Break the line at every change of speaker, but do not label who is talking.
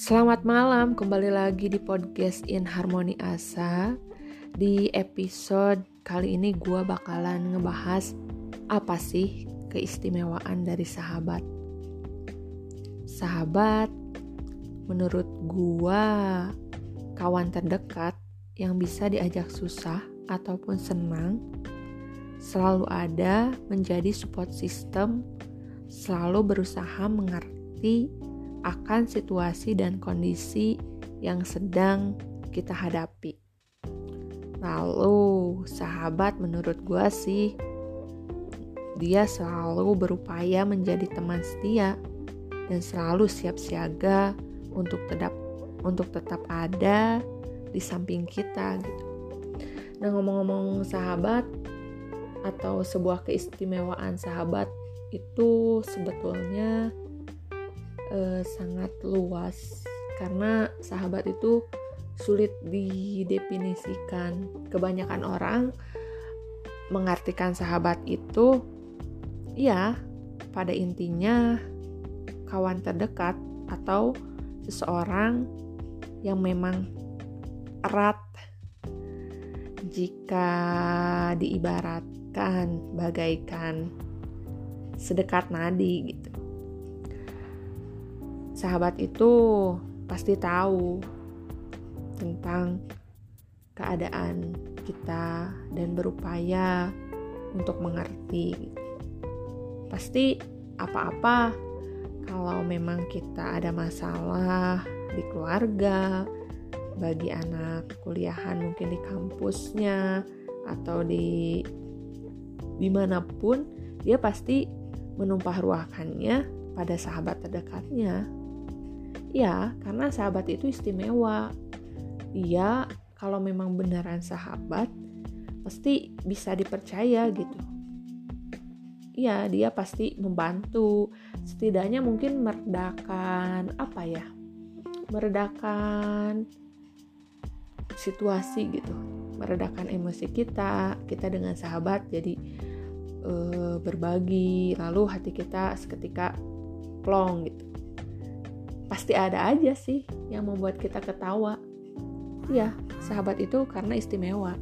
Selamat malam, kembali lagi di podcast In Harmony Asa. Di episode kali ini gue bakalan ngebahas apa sih keistimewaan dari sahabat. Sahabat, menurut gue kawan terdekat yang bisa diajak susah ataupun senang selalu ada menjadi support system, selalu berusaha mengerti akan situasi dan kondisi yang sedang kita hadapi. Lalu, sahabat menurut gue sih, dia selalu berupaya menjadi teman setia dan selalu siap siaga untuk tetap untuk tetap ada di samping kita gitu. Nah, ngomong-ngomong sahabat atau sebuah keistimewaan sahabat itu sebetulnya uh, sangat luas karena sahabat itu sulit didefinisikan. Kebanyakan orang mengartikan sahabat itu ya pada intinya kawan terdekat atau seseorang yang memang erat jika diibaratkan bagaikan sedekat nadi gitu sahabat itu pasti tahu tentang keadaan kita dan berupaya untuk mengerti. Pasti apa-apa kalau memang kita ada masalah di keluarga, bagi anak kuliahan mungkin di kampusnya atau di di mana pun dia pasti menumpah ruakannya pada sahabat terdekatnya Ya, karena sahabat itu istimewa. Dia kalau memang beneran sahabat, pasti bisa dipercaya gitu. Iya, dia pasti membantu. Setidaknya mungkin meredakan apa ya? Meredakan situasi gitu. Meredakan emosi kita, kita dengan sahabat jadi e, berbagi, lalu hati kita seketika plong gitu pasti ada aja sih yang membuat kita ketawa. Ya, sahabat itu karena istimewa.